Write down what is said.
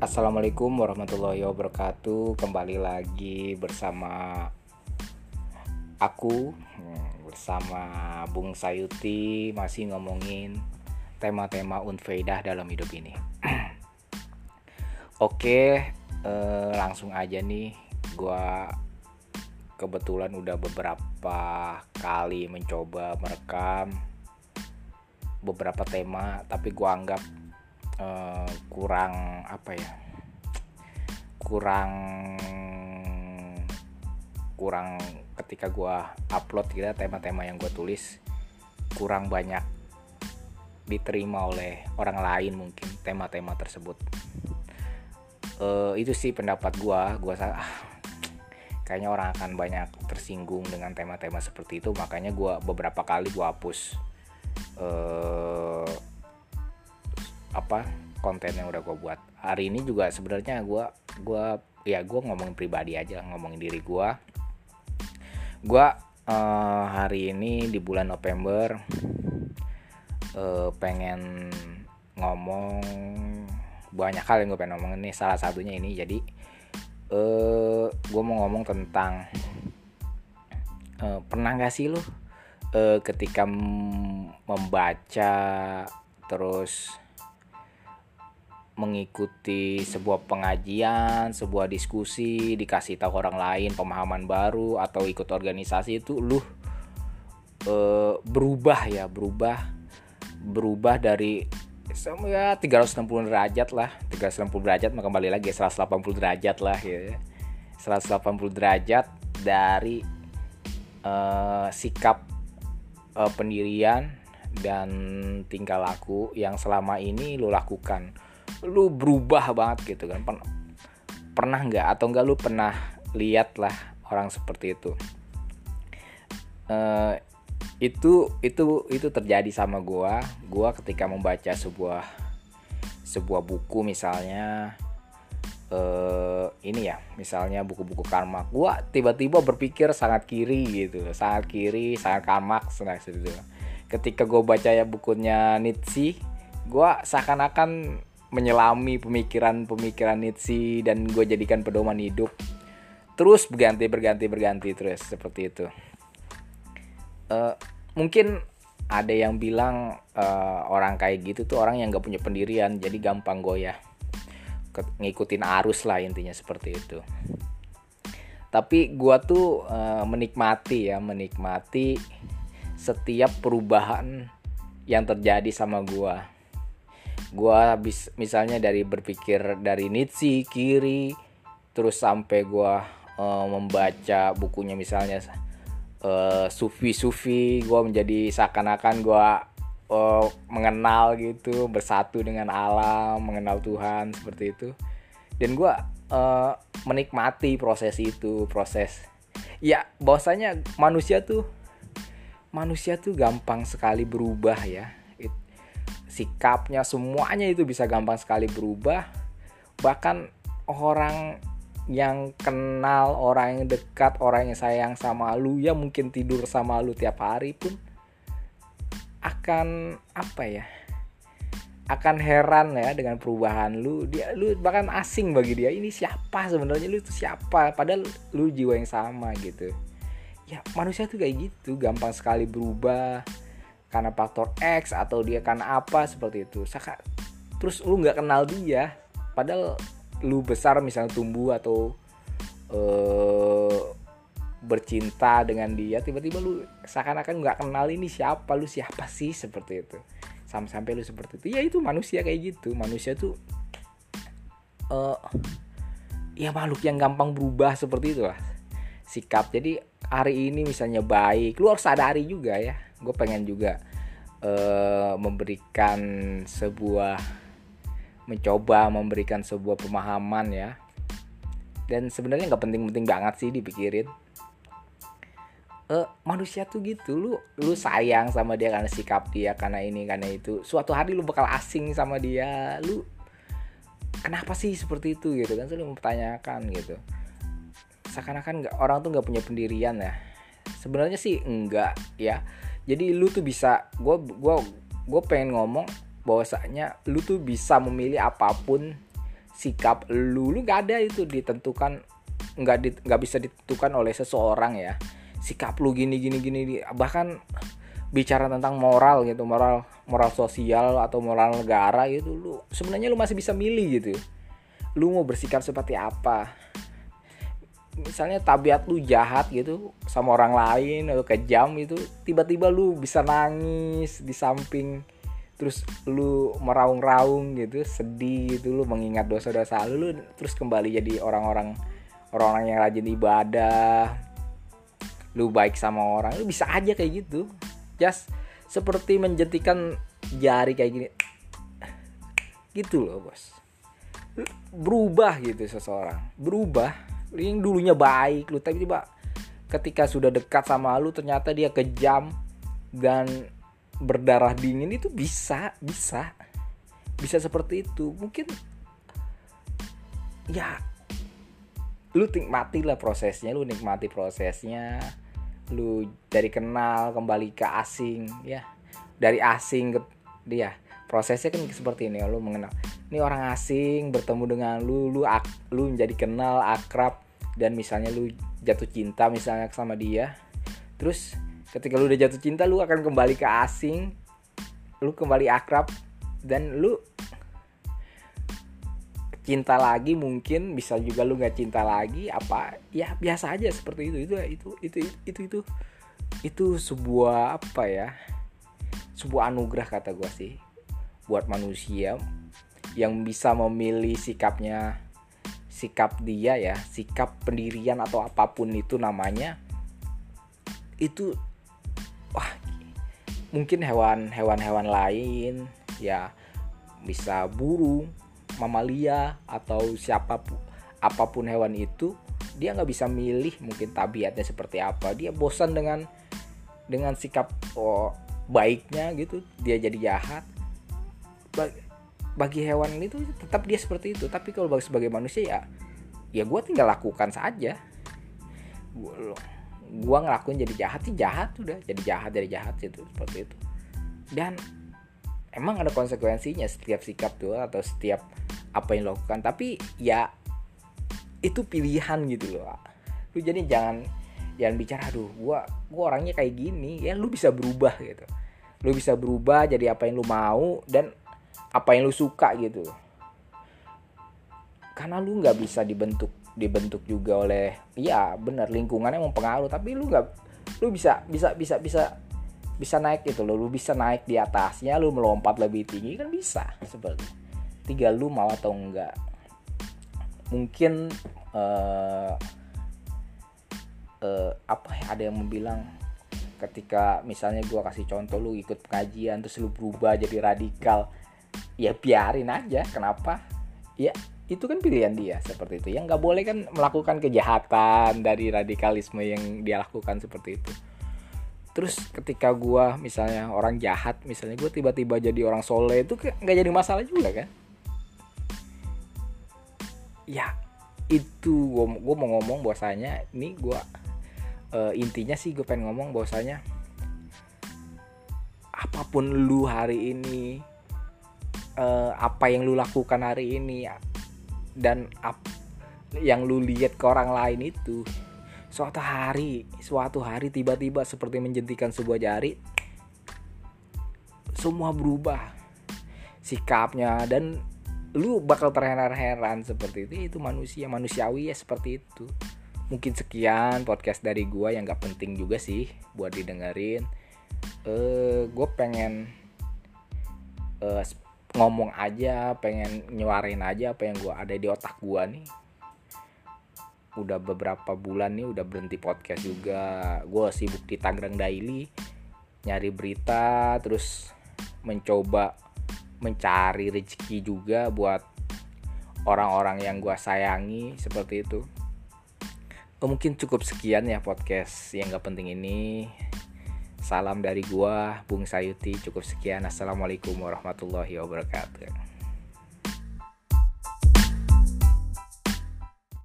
Assalamualaikum warahmatullahi wabarakatuh. Kembali lagi bersama aku hmm, bersama Bung Sayuti masih ngomongin tema-tema unfaidah dalam hidup ini. Oke, eh, langsung aja nih. Gua kebetulan udah beberapa kali mencoba merekam beberapa tema, tapi gua anggap uh, kurang apa ya? Kurang kurang ketika gue upload gitu tema-tema yang gue tulis kurang banyak diterima oleh orang lain mungkin tema-tema tersebut. Uh, itu sih pendapat gue gue ah, kayaknya orang akan banyak tersinggung dengan tema-tema seperti itu. Makanya gue beberapa kali gue hapus uh, apa konten yang udah gue buat. Hari ini juga sebenarnya gue gua ya gue ngomongin pribadi aja ngomongin diri gue gue uh, hari ini di bulan November uh, pengen ngomong banyak hal yang gue pengen ngomongin nih. Salah satunya ini jadi uh, gue mau ngomong tentang uh, pernah gak sih lo uh, ketika membaca terus mengikuti sebuah pengajian, sebuah diskusi, dikasih tahu orang lain pemahaman baru atau ikut organisasi itu lu e, berubah ya, berubah berubah dari ya 360 derajat lah 360 derajat kembali lagi 180 derajat lah ya. 180 derajat dari e, sikap e, pendirian dan tingkah laku yang selama ini lu lakukan lu berubah banget gitu kan. Pernah pernah nggak? Atau enggak lu pernah lihat lah orang seperti itu? Uh, itu itu itu terjadi sama gua. Gua ketika membaca sebuah sebuah buku misalnya uh, ini ya misalnya buku-buku karma gua tiba-tiba berpikir sangat kiri gitu sangat kiri sangat karmak sangat gitu. Ketika gue baca ya bukunya Nietzsche gue seakan-akan menyelami pemikiran-pemikiran Nietzsche dan gue jadikan pedoman hidup. Terus berganti berganti berganti terus seperti itu. Uh, mungkin ada yang bilang uh, orang kayak gitu tuh orang yang gak punya pendirian jadi gampang goyah. Ngikutin arus lah intinya seperti itu. Tapi gue tuh uh, menikmati ya menikmati setiap perubahan yang terjadi sama gue gue habis misalnya dari berpikir dari Nietzsche kiri terus sampai gue uh, membaca bukunya misalnya uh, sufi sufi gue menjadi seakan-akan gue uh, mengenal gitu bersatu dengan alam mengenal Tuhan seperti itu. Dan gue uh, menikmati proses itu proses. Ya bahwasanya manusia tuh manusia tuh gampang sekali berubah ya sikapnya semuanya itu bisa gampang sekali berubah. Bahkan orang yang kenal orang yang dekat orang yang sayang sama lu ya mungkin tidur sama lu tiap hari pun akan apa ya akan heran ya dengan perubahan lu. Dia lu bahkan asing bagi dia ini siapa sebenarnya? Lu itu siapa? Padahal lu jiwa yang sama gitu. Ya manusia tuh kayak gitu gampang sekali berubah karena faktor X atau dia karena apa seperti itu. Saka, terus lu nggak kenal dia padahal lu besar misalnya tumbuh atau uh, bercinta dengan dia tiba-tiba lu seakan-akan nggak kenal ini siapa lu siapa sih seperti itu. Sampai-sampai lu seperti itu. Ya itu manusia kayak gitu. Manusia tuh uh, ya makhluk yang gampang berubah seperti itu lah. Sikap. Jadi hari ini misalnya baik lu harus sadari juga ya gue pengen juga uh, memberikan sebuah mencoba memberikan sebuah pemahaman ya. Dan sebenarnya nggak penting-penting banget sih dipikirin. Uh, manusia tuh gitu lu lu sayang sama dia karena sikap dia karena ini karena itu. Suatu hari lu bakal asing sama dia. Lu kenapa sih seperti itu gitu kan? Selalu mempertanyakan gitu. Seakan-akan orang tuh nggak punya pendirian ya. Sebenarnya sih enggak ya jadi lu tuh bisa gue gua gue pengen ngomong bahwasanya lu tuh bisa memilih apa pun sikap lu. Lu nggak ada itu ditentukan nggak di, nggak bisa ditentukan oleh seseorang ya. Sikap lu gini gini gini. Bahkan bicara tentang moral gitu moral moral sosial atau moral negara gitu lu sebenarnya lu masih bisa milih gitu. Lu mau bersikap seperti apa misalnya tabiat lu jahat gitu sama orang lain atau kejam itu tiba-tiba lu bisa nangis di samping terus lu meraung-raung gitu sedih gitu lu mengingat dosa-dosa lu, lu terus kembali jadi orang-orang orang-orang yang rajin ibadah lu baik sama orang lu bisa aja kayak gitu. Just seperti menjentikan jari kayak gini gitu loh bos. Berubah gitu seseorang berubah yang dulunya baik lu tapi tiba ketika sudah dekat sama lu ternyata dia kejam dan berdarah dingin itu bisa bisa. Bisa seperti itu. Mungkin ya lu nikmati lah prosesnya lu nikmati prosesnya. Lu dari kenal kembali ke asing ya. Dari asing ke dia prosesnya kan seperti ini lu mengenal ini orang asing bertemu dengan lu lu ak, lu menjadi kenal akrab dan misalnya lu jatuh cinta misalnya sama dia terus ketika lu udah jatuh cinta lu akan kembali ke asing lu kembali akrab dan lu cinta lagi mungkin bisa juga lu nggak cinta lagi apa ya biasa aja seperti itu. Itu itu itu itu itu itu sebuah apa ya sebuah anugerah kata gue sih buat manusia yang bisa memilih sikapnya sikap dia ya sikap pendirian atau apa pun itu namanya itu wah mungkin hewan hewan-hewan lain ya bisa burung mamalia atau siapa pun apa pun hewan itu dia nggak bisa milih mungkin tabiatnya seperti apa. Dia bosan dengan dengan sikap oh, baiknya gitu dia jadi jahat bagi hewan itu tetap dia seperti itu. Tapi kalau sebagai manusia ya ya gue tinggal lakukan saja. Gue ngelakuin jadi jahat sih jahat udah jadi jahat jadi jahat gitu seperti itu. Dan emang ada konsekuensinya setiap sikap tuh atau setiap apa yang lakukan. Tapi ya itu pilihan gitu loh lu jadi jangan jangan bicara aduh gua gua orangnya kayak gini. Ya lu bisa berubah gitu. Lu bisa berubah jadi apa yang lu mau dan apa yang lu suka gitu. Karena lu nggak bisa dibentuk dibentuk juga oleh iya benar lingkungannya mempengaruhi tapi lu nggak lu bisa bisa bisa bisa bisa naik gitu lo lu bisa naik di atasnya lu melompat lebih tinggi kan bisa seperti tinggal lu mau atau enggak mungkin uh, uh, apa ya ada yang bilang ketika misalnya gue kasih contoh lu ikut pengajian terus lu berubah jadi radikal ya biarin aja kenapa? Ya itu kan pilihan dia seperti itu. Yang nggak boleh kan melakukan kejahatan dari radikalisme yang dia lakukan seperti itu. Terus ketika gue misalnya orang jahat misalnya gue tiba-tiba jadi orang soleh itu nggak jadi masalah juga kan? Ya itu gue mau ngomong bahwasanya ini gue uh, intinya sih gue pengen ngomong bahwasanya apa pun lu hari ini uh, apa yang lu lakukan hari ini dan ap, yang lu lihat ke orang lain itu suatu hari suatu hari tiba-tiba seperti menjentikan sebuah jari semua berubah sikapnya dan lu bakal terheran-heran seperti itu. Itu manusia manusiawi ya seperti itu. Mungkin sekian podcast dari gua yang gak penting juga sih buat didengerin. Eh gue pengen uh, ngomong aja pengen nyuarin aja apa yang gue ada di otak gue nih. Udah beberapa bulan nih udah berhenti podcast juga. Gue sibuk di Tangerang Daily nyari berita terus mencoba mencari rezeki juga buat orang-orang yang gue sayangi seperti itu. Oh, mungkin cukup sekian ya podcast yang gak penting ini Salam dari gua Bung Sayuti. Cukup sekian. Assalamualaikum warahmatullahi wabarakatuh